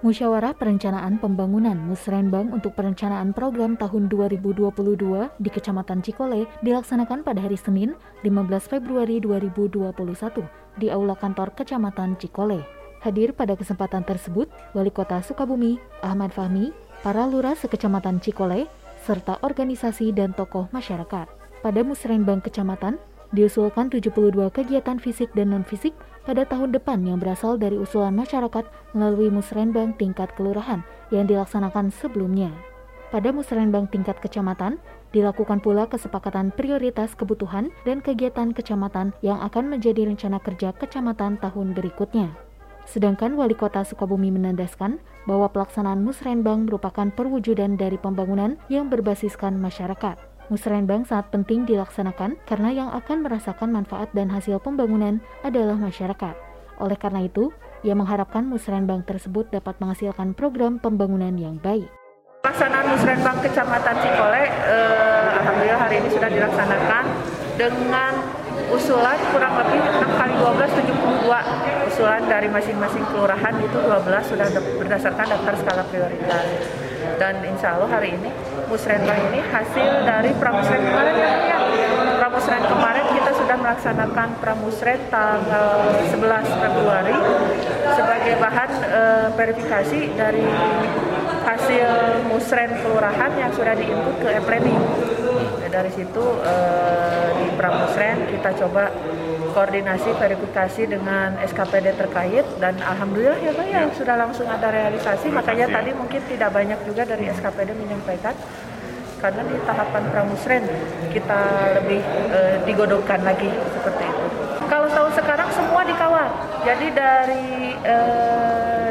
Musyawarah Perencanaan Pembangunan Musrenbang untuk perencanaan program tahun 2022 di Kecamatan Cikole dilaksanakan pada hari Senin 15 Februari 2021 di Aula Kantor Kecamatan Cikole. Hadir pada kesempatan tersebut Wali Kota Sukabumi, Ahmad Fahmi, para lurah sekecamatan Cikole, serta organisasi dan tokoh masyarakat. Pada Musrenbang Kecamatan, diusulkan 72 kegiatan fisik dan non-fisik pada tahun depan yang berasal dari usulan masyarakat melalui musrenbang tingkat kelurahan yang dilaksanakan sebelumnya. Pada musrenbang tingkat kecamatan, dilakukan pula kesepakatan prioritas kebutuhan dan kegiatan kecamatan yang akan menjadi rencana kerja kecamatan tahun berikutnya. Sedangkan Wali Kota Sukabumi menandaskan bahwa pelaksanaan musrenbang merupakan perwujudan dari pembangunan yang berbasiskan masyarakat. Musrenbang sangat penting dilaksanakan karena yang akan merasakan manfaat dan hasil pembangunan adalah masyarakat. Oleh karena itu, ia mengharapkan musrenbang tersebut dapat menghasilkan program pembangunan yang baik. Pelaksanaan musrenbang Kecamatan Cikole, eh, alhamdulillah hari ini sudah dilaksanakan dengan usulan kurang lebih 6 kali 12 72 usulan dari masing-masing kelurahan itu 12 sudah berdasarkan daftar skala prioritas dan insya Allah hari ini musrenbang ini hasil dari pramusren kemarin ya, ya. pramusren kemarin kita sudah melaksanakan pramusren tanggal 11 Februari sebagai bahan e, verifikasi dari hasil musren kelurahan yang sudah diinput ke e-planning dari situ e, di pramusren kita coba koordinasi verifikasi dengan SKPD terkait dan alhamdulillah ya Pak ya sudah langsung ada realisasi. Makanya tadi mungkin tidak banyak juga dari SKPD menyampaikan karena di tahapan pramusren kita lebih e, digodokkan lagi seperti itu. Kalau tahun sekarang semua dikawal. Jadi dari e,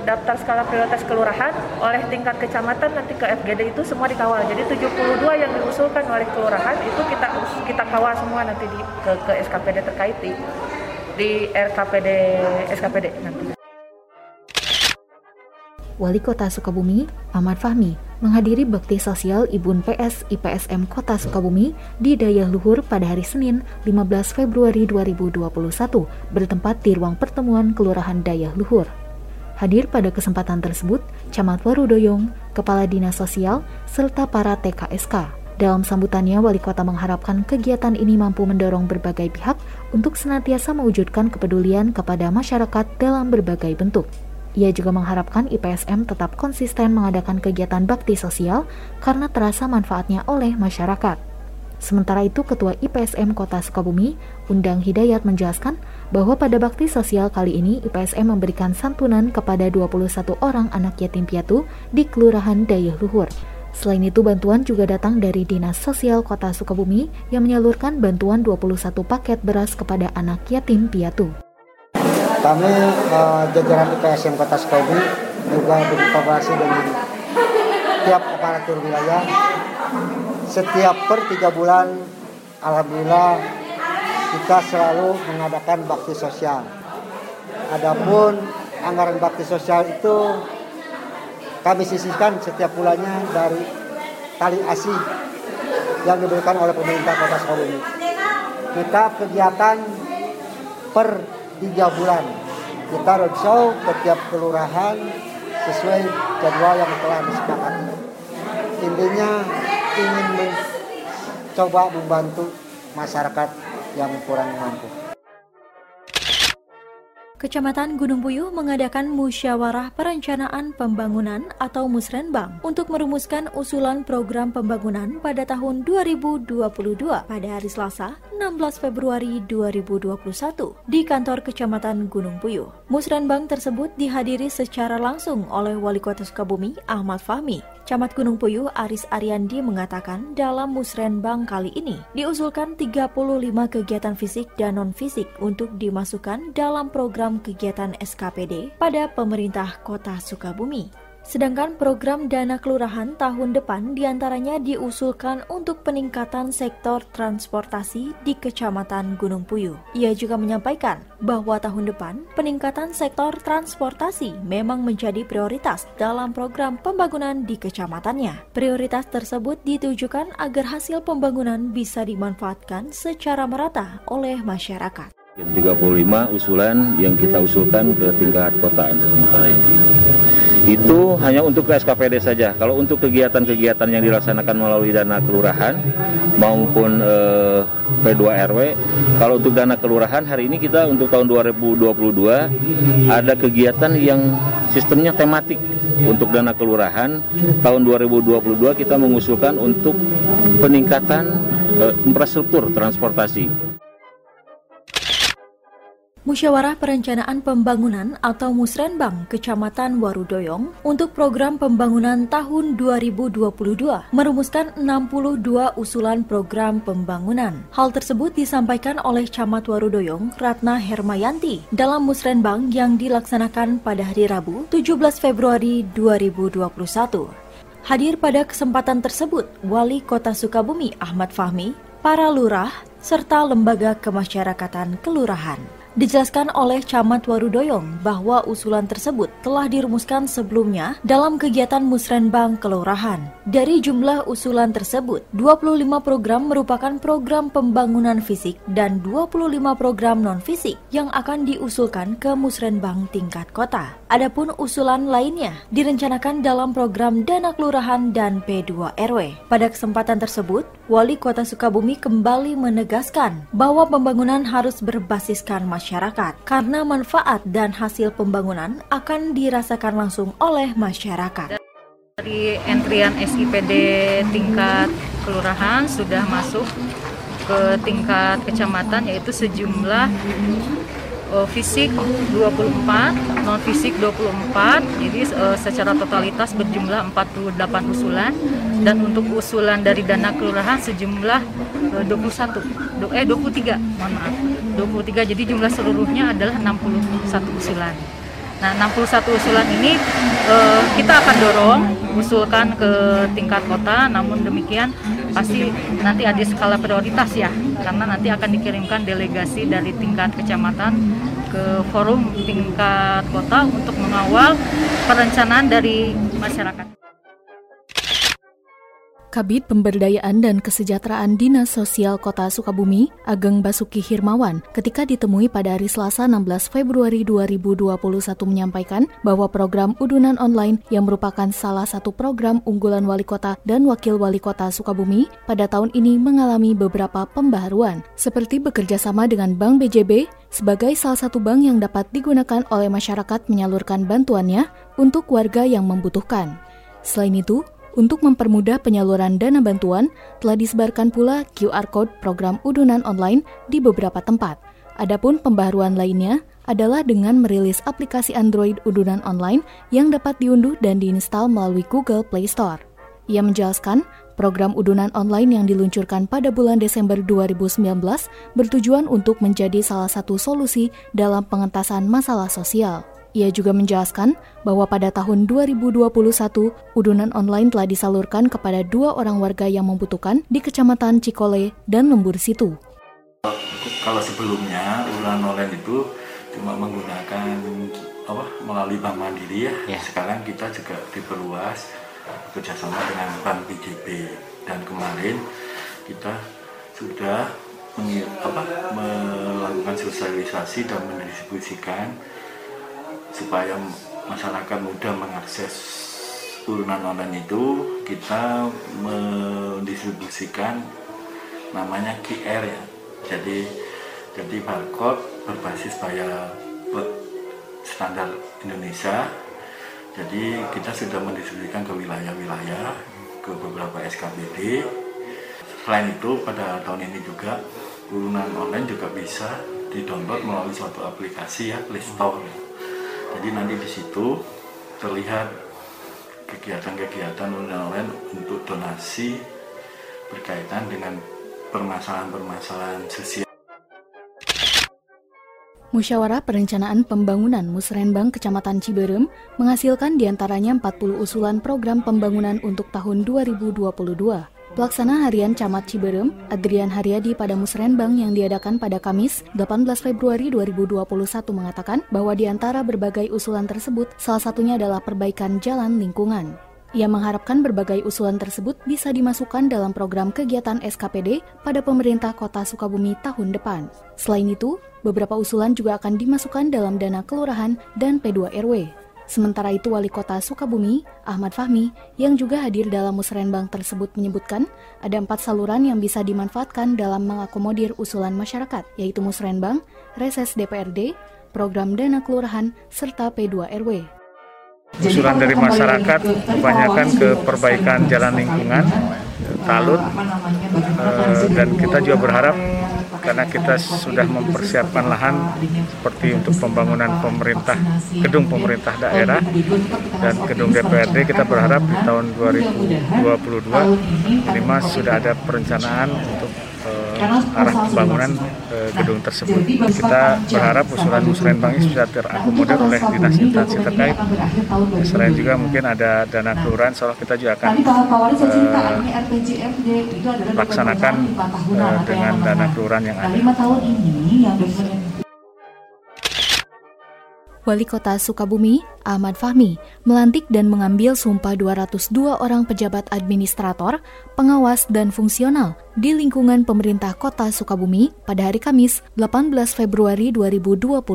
daftar skala prioritas kelurahan oleh tingkat kecamatan nanti ke FGD itu semua dikawal. Jadi 72 yang diusulkan oleh kelurahan itu kita kita kawal semua nanti di ke, ke SKPD terkait di di RKPD SKPD nanti. Wali Kota Sukabumi, Ahmad Fahmi, menghadiri bakti sosial Ibun PS IPSM Kota Sukabumi di Daya Luhur pada hari Senin 15 Februari 2021 bertempat di ruang pertemuan Kelurahan Daya Luhur. Hadir pada kesempatan tersebut Camat Warudoyong, Kepala Dinas Sosial, serta para TKSK. Dalam sambutannya, Wali Kota mengharapkan kegiatan ini mampu mendorong berbagai pihak untuk senantiasa mewujudkan kepedulian kepada masyarakat dalam berbagai bentuk. Ia juga mengharapkan IPSM tetap konsisten mengadakan kegiatan bakti sosial karena terasa manfaatnya oleh masyarakat. Sementara itu, Ketua IPSM Kota Sukabumi, Undang Hidayat menjelaskan bahwa pada bakti sosial kali ini IPSM memberikan santunan kepada 21 orang anak yatim piatu di Kelurahan Dayuh Luhur. Selain itu, bantuan juga datang dari Dinas Sosial Kota Sukabumi yang menyalurkan bantuan 21 paket beras kepada anak yatim piatu. Kami uh, jajaran IPSM Kota Sukabumi juga berkolaborasi dengan tiap aparatur wilayah. Setiap per tiga bulan, alhamdulillah kita selalu mengadakan bakti sosial. Adapun anggaran bakti sosial itu kami sisihkan setiap bulannya dari tali asih yang diberikan oleh pemerintah Kota Sukabumi. Kita kegiatan per tiga bulan. Kita roadshow ke tiap kelurahan sesuai jadwal yang telah disepakati. Intinya ingin mencoba membantu masyarakat yang kurang mampu. Kecamatan Gunung Puyuh mengadakan musyawarah perencanaan pembangunan atau musrenbang untuk merumuskan usulan program pembangunan pada tahun 2022 pada hari Selasa 16 Februari 2021 di kantor Kecamatan Gunung Puyuh. Musrenbang tersebut dihadiri secara langsung oleh Wali Kota Sukabumi Ahmad Fahmi, Camat Gunung Puyuh Aris Ariandi mengatakan dalam musrenbang kali ini diusulkan 35 kegiatan fisik dan non-fisik untuk dimasukkan dalam program kegiatan SKPD pada pemerintah kota Sukabumi. Sedangkan program dana kelurahan tahun depan di antaranya diusulkan untuk peningkatan sektor transportasi di Kecamatan Gunung Puyuh. Ia juga menyampaikan bahwa tahun depan peningkatan sektor transportasi memang menjadi prioritas dalam program pembangunan di kecamatannya. Prioritas tersebut ditujukan agar hasil pembangunan bisa dimanfaatkan secara merata oleh masyarakat. 35 usulan yang kita usulkan ke tingkat kota itu hanya untuk SKPD saja. Kalau untuk kegiatan-kegiatan yang dilaksanakan melalui dana kelurahan maupun eh, P2RW, kalau untuk dana kelurahan hari ini kita untuk tahun 2022 ada kegiatan yang sistemnya tematik. Untuk dana kelurahan tahun 2022 kita mengusulkan untuk peningkatan eh, infrastruktur transportasi. Musyawarah Perencanaan Pembangunan atau Musrenbang Kecamatan Warudoyong untuk program pembangunan tahun 2022 merumuskan 62 usulan program pembangunan. Hal tersebut disampaikan oleh Camat Warudoyong Ratna Hermayanti dalam Musrenbang yang dilaksanakan pada hari Rabu 17 Februari 2021. Hadir pada kesempatan tersebut Wali Kota Sukabumi Ahmad Fahmi, para lurah, serta lembaga kemasyarakatan kelurahan. Dijelaskan oleh Camat Warudoyong bahwa usulan tersebut telah dirumuskan sebelumnya dalam kegiatan Musrenbang Kelurahan. Dari jumlah usulan tersebut, 25 program merupakan program pembangunan fisik dan 25 program non-fisik yang akan diusulkan ke Musrenbang tingkat kota. Adapun usulan lainnya direncanakan dalam program Dana Kelurahan dan P2 RW. Pada kesempatan tersebut, Wali Kota Sukabumi kembali menegaskan bahwa pembangunan harus berbasiskan masyarakat masyarakat karena manfaat dan hasil pembangunan akan dirasakan langsung oleh masyarakat. Dari entrian SIPD tingkat kelurahan sudah masuk ke tingkat kecamatan yaitu sejumlah uh, fisik 24, non fisik 24. Jadi uh, secara totalitas berjumlah 48 usulan dan untuk usulan dari dana kelurahan sejumlah uh, 21 do, eh 23, mohon maaf. 23. Jadi jumlah seluruhnya adalah 61 usulan. Nah, 61 usulan ini uh, kita akan dorong usulkan ke tingkat kota, namun demikian pasti nanti ada skala prioritas ya, karena nanti akan dikirimkan delegasi dari tingkat kecamatan ke forum tingkat kota untuk mengawal perencanaan dari masyarakat. Kabit Pemberdayaan dan Kesejahteraan Dinas Sosial Kota Sukabumi, Ageng Basuki Hirmawan, ketika ditemui pada hari Selasa 16 Februari 2021 menyampaikan bahwa program Udunan Online yang merupakan salah satu program unggulan Wali Kota dan Wakil Wali Kota Sukabumi pada tahun ini mengalami beberapa pembaharuan, seperti bekerja sama dengan Bank BJB sebagai salah satu bank yang dapat digunakan oleh masyarakat menyalurkan bantuannya untuk warga yang membutuhkan. Selain itu, untuk mempermudah penyaluran dana bantuan, telah disebarkan pula QR Code program udunan online di beberapa tempat. Adapun pembaharuan lainnya adalah dengan merilis aplikasi Android udunan online yang dapat diunduh dan diinstal melalui Google Play Store. Ia menjelaskan, program udunan online yang diluncurkan pada bulan Desember 2019 bertujuan untuk menjadi salah satu solusi dalam pengentasan masalah sosial. Ia juga menjelaskan bahwa pada tahun 2021, udunan online telah disalurkan kepada dua orang warga yang membutuhkan di Kecamatan Cikole dan Lembur Situ. Kalau sebelumnya udunan online itu cuma menggunakan apa melalui Bank Mandiri ya. ya. Sekarang kita juga diperluas bekerjasama dengan Bank BJB dan kemarin kita sudah apa, melakukan sosialisasi dan mendistribusikan supaya masyarakat mudah mengakses turunan online itu kita mendistribusikan namanya QR ya. Jadi jadi barcode berbasis bayar standar Indonesia. Jadi kita sudah mendistribusikan ke wilayah-wilayah ke beberapa SKBD selain itu pada tahun ini juga turunan online juga bisa didownload melalui suatu aplikasi ya Play Store jadi nanti di situ terlihat kegiatan-kegiatan online untuk donasi berkaitan dengan permasalahan-permasalahan sosial. Musyawarah Perencanaan Pembangunan Musrenbang Kecamatan Ciberem menghasilkan di antaranya 40 usulan program pembangunan untuk tahun 2022. Pelaksana Harian Camat Ciberem, Adrian Haryadi pada Musrenbang yang diadakan pada Kamis 18 Februari 2021 mengatakan bahwa di antara berbagai usulan tersebut, salah satunya adalah perbaikan jalan lingkungan. Ia mengharapkan berbagai usulan tersebut bisa dimasukkan dalam program kegiatan SKPD pada pemerintah kota Sukabumi tahun depan. Selain itu, beberapa usulan juga akan dimasukkan dalam dana kelurahan dan P2 RW. Sementara itu, Wali Kota Sukabumi, Ahmad Fahmi, yang juga hadir dalam musrenbang tersebut menyebutkan ada empat saluran yang bisa dimanfaatkan dalam mengakomodir usulan masyarakat, yaitu musrenbang, reses DPRD, program dana kelurahan, serta P2 RW. Usulan dari masyarakat kebanyakan ke perbaikan jalan lingkungan, talut, eh, dan kita juga berharap karena kita sudah mempersiapkan lahan seperti untuk pembangunan pemerintah gedung pemerintah daerah dan gedung DPRD kita berharap di tahun 2022 minimal sudah ada perencanaan untuk uh, arah pembangunan uh, gedung tersebut. Kita berharap usulan musrenbang ini sudah terakomodir oleh dinas instansi terkait. Selain juga mungkin ada dana kelurahan, soal kita juga akan uh, laksanakan uh, dengan dana kelurahan yang ada. Wali Kota Sukabumi, Ahmad Fahmi, melantik dan mengambil sumpah 202 orang pejabat administrator, pengawas, dan fungsional di lingkungan pemerintah Kota Sukabumi pada hari Kamis 18 Februari 2021.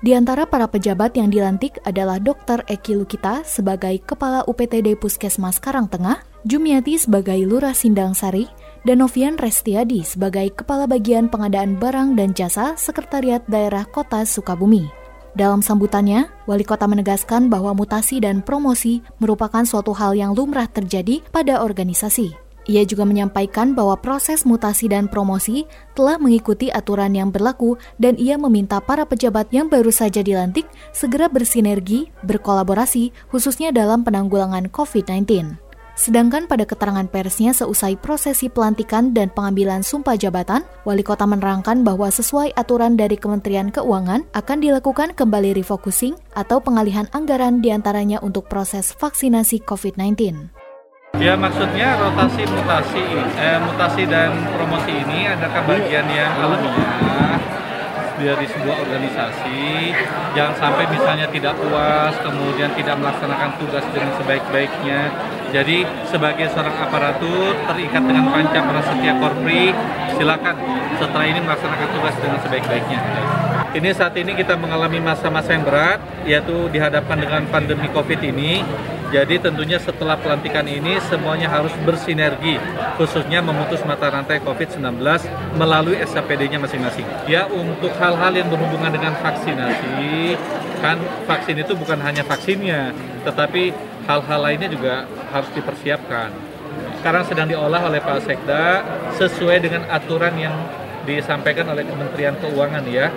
Di antara para pejabat yang dilantik adalah Dr. Eki Lukita sebagai Kepala UPTD Puskesmas Karangtengah, Jumiati sebagai Lurah Sindang Sari, dan Novian Restiadi sebagai Kepala Bagian Pengadaan Barang dan Jasa Sekretariat Daerah Kota Sukabumi. Dalam sambutannya, wali kota menegaskan bahwa mutasi dan promosi merupakan suatu hal yang lumrah terjadi pada organisasi. Ia juga menyampaikan bahwa proses mutasi dan promosi telah mengikuti aturan yang berlaku dan ia meminta para pejabat yang baru saja dilantik segera bersinergi, berkolaborasi, khususnya dalam penanggulangan COVID-19. Sedangkan pada keterangan persnya seusai prosesi pelantikan dan pengambilan sumpah jabatan, wali kota menerangkan bahwa sesuai aturan dari Kementerian Keuangan akan dilakukan kembali refocusing atau pengalihan anggaran di antaranya untuk proses vaksinasi COVID-19. Ya maksudnya rotasi mutasi, eh, mutasi dan promosi ini ada bagian yang alamiah dari sebuah organisasi yang sampai misalnya tidak puas kemudian tidak melaksanakan tugas dengan sebaik-baiknya. Jadi sebagai seorang aparatur terikat dengan panca prasetya korpri silakan setelah ini melaksanakan tugas dengan sebaik-baiknya. Ini saat ini kita mengalami masa-masa yang berat yaitu dihadapkan dengan pandemi covid ini jadi tentunya setelah pelantikan ini semuanya harus bersinergi khususnya memutus mata rantai COVID-19 melalui SAPD-nya masing-masing. Ya untuk hal-hal yang berhubungan dengan vaksinasi kan vaksin itu bukan hanya vaksinnya tetapi hal-hal lainnya juga harus dipersiapkan. Sekarang sedang diolah oleh Pak Sekda sesuai dengan aturan yang disampaikan oleh Kementerian Keuangan ya.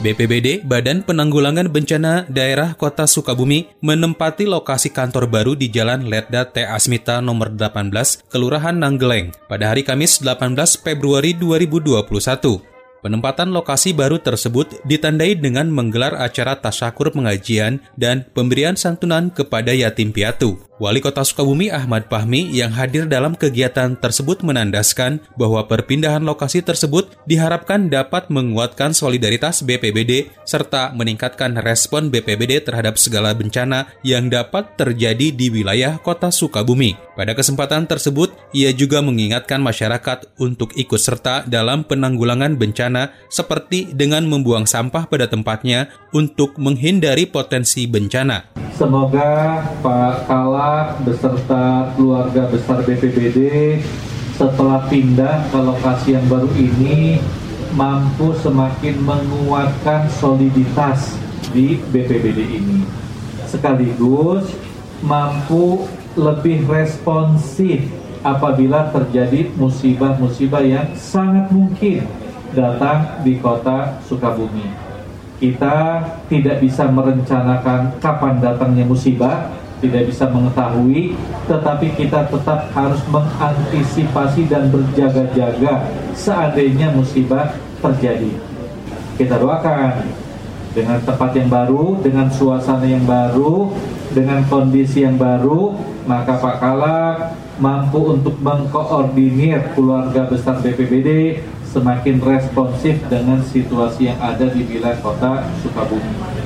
BPBD Badan Penanggulangan Bencana Daerah Kota Sukabumi menempati lokasi kantor baru di Jalan Letda T. Asmita nomor 18, Kelurahan Nanggeleng pada hari Kamis 18 Februari 2021. Penempatan lokasi baru tersebut ditandai dengan menggelar acara tasyakur pengajian dan pemberian santunan kepada yatim piatu. Wali Kota Sukabumi Ahmad Fahmi yang hadir dalam kegiatan tersebut menandaskan bahwa perpindahan lokasi tersebut diharapkan dapat menguatkan solidaritas BPBD serta meningkatkan respon BPBD terhadap segala bencana yang dapat terjadi di wilayah Kota Sukabumi. Pada kesempatan tersebut, ia juga mengingatkan masyarakat untuk ikut serta dalam penanggulangan bencana seperti dengan membuang sampah pada tempatnya untuk menghindari potensi bencana. Semoga Pak Kala beserta keluarga besar BPBD setelah pindah ke lokasi yang baru ini mampu semakin menguatkan soliditas di BPBD ini. Sekaligus mampu lebih responsif apabila terjadi musibah-musibah yang sangat mungkin datang di kota Sukabumi kita tidak bisa merencanakan kapan datangnya musibah, tidak bisa mengetahui, tetapi kita tetap harus mengantisipasi dan berjaga-jaga seandainya musibah terjadi. Kita doakan dengan tempat yang baru, dengan suasana yang baru, dengan kondisi yang baru, maka Pak Kalak mampu untuk mengkoordinir keluarga besar BPBD semakin responsif dengan situasi yang ada di wilayah kota Sukabumi.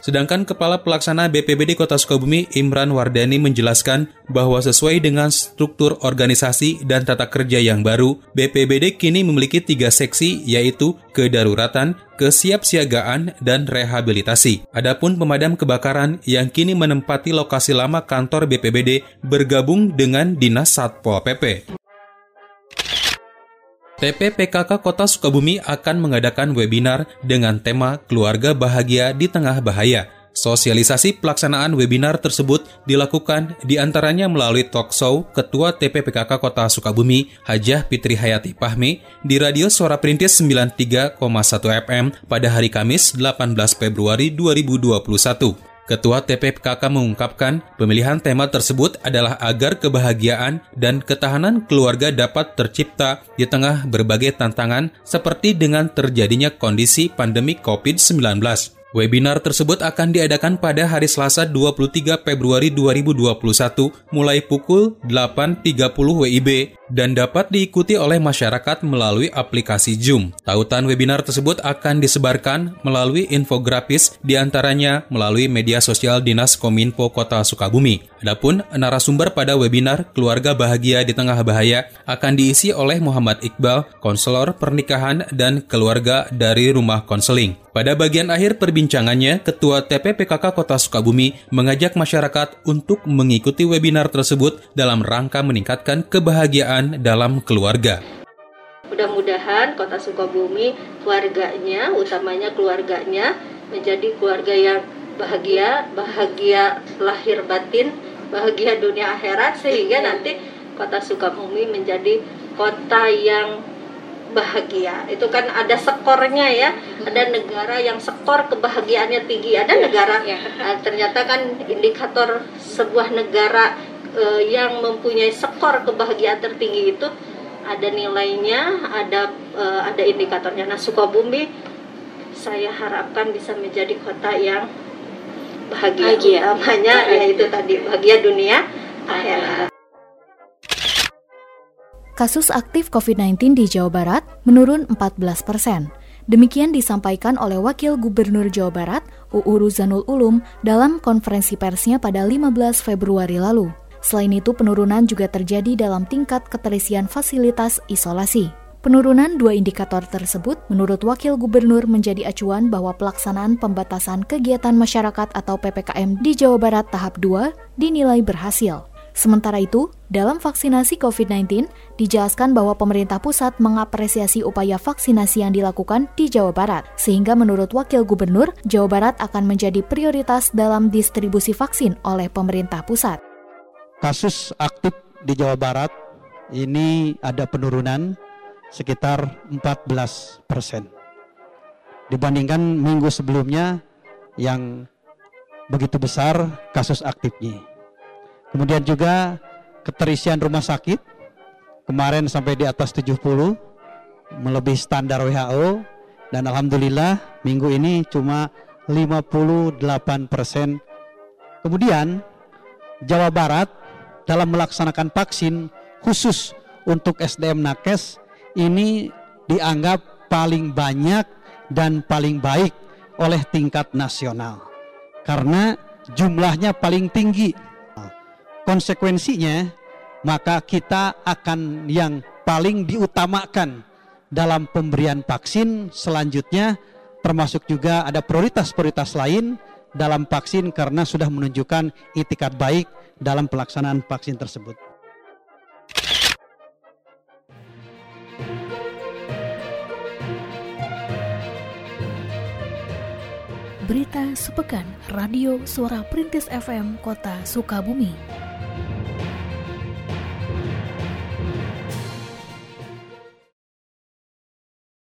Sedangkan Kepala Pelaksana BPBD Kota Sukabumi Imran Wardani menjelaskan bahwa sesuai dengan struktur organisasi dan tata kerja yang baru, BPBD kini memiliki tiga seksi yaitu kedaruratan, kesiapsiagaan, dan rehabilitasi. Adapun pemadam kebakaran yang kini menempati lokasi lama kantor BPBD bergabung dengan Dinas Satpol PP. TPPKK Kota Sukabumi akan mengadakan webinar dengan tema Keluarga Bahagia di Tengah Bahaya. Sosialisasi pelaksanaan webinar tersebut dilakukan di antaranya melalui talk show Ketua TPPKK Kota Sukabumi, Hajah Fitri Hayati Pahmi, di Radio Suara Perintis 93,1 FM pada hari Kamis 18 Februari 2021. Ketua TPPKK mengungkapkan pemilihan tema tersebut adalah agar kebahagiaan dan ketahanan keluarga dapat tercipta di tengah berbagai tantangan seperti dengan terjadinya kondisi pandemi COVID-19. Webinar tersebut akan diadakan pada hari Selasa 23 Februari 2021 mulai pukul 8.30 WIB dan dapat diikuti oleh masyarakat melalui aplikasi Zoom. Tautan webinar tersebut akan disebarkan melalui infografis di antaranya melalui media sosial Dinas Kominfo Kota Sukabumi. Adapun narasumber pada webinar Keluarga Bahagia di Tengah Bahaya akan diisi oleh Muhammad Iqbal, konselor pernikahan dan keluarga dari Rumah Konseling. Pada bagian akhir perbincangannya, Ketua TPPKK Kota Sukabumi mengajak masyarakat untuk mengikuti webinar tersebut dalam rangka meningkatkan kebahagiaan dalam keluarga. Mudah-mudahan Kota Sukabumi, keluarganya, utamanya keluarganya, menjadi keluarga yang bahagia, bahagia lahir batin, bahagia dunia akhirat, sehingga nanti Kota Sukabumi menjadi kota yang bahagia itu kan ada skornya ya. Ada negara yang skor kebahagiaannya tinggi. Ada negara ya. Uh, ternyata kan indikator sebuah negara uh, yang mempunyai skor kebahagiaan tertinggi itu ada nilainya ada uh, ada indikatornya. Nah Sukabumi saya harapkan bisa menjadi kota yang bahagia, bahagia. utamanya ya itu tadi bahagia dunia akhirat kasus aktif COVID-19 di Jawa Barat menurun 14 persen. Demikian disampaikan oleh Wakil Gubernur Jawa Barat, UU Ruzanul Ulum, dalam konferensi persnya pada 15 Februari lalu. Selain itu, penurunan juga terjadi dalam tingkat keterisian fasilitas isolasi. Penurunan dua indikator tersebut menurut Wakil Gubernur menjadi acuan bahwa pelaksanaan pembatasan kegiatan masyarakat atau PPKM di Jawa Barat tahap 2 dinilai berhasil. Sementara itu, dalam vaksinasi COVID-19, dijelaskan bahwa pemerintah pusat mengapresiasi upaya vaksinasi yang dilakukan di Jawa Barat, sehingga menurut Wakil Gubernur, Jawa Barat akan menjadi prioritas dalam distribusi vaksin oleh pemerintah pusat. Kasus aktif di Jawa Barat ini ada penurunan sekitar 14 persen. Dibandingkan minggu sebelumnya yang begitu besar kasus aktifnya. Kemudian juga keterisian rumah sakit kemarin sampai di atas 70 melebihi standar WHO dan alhamdulillah minggu ini cuma 58 persen. Kemudian Jawa Barat dalam melaksanakan vaksin khusus untuk SDM Nakes ini dianggap paling banyak dan paling baik oleh tingkat nasional karena jumlahnya paling tinggi konsekuensinya maka kita akan yang paling diutamakan dalam pemberian vaksin selanjutnya termasuk juga ada prioritas-prioritas lain dalam vaksin karena sudah menunjukkan itikat baik dalam pelaksanaan vaksin tersebut. Berita Sepekan Radio Suara Perintis FM Kota Sukabumi.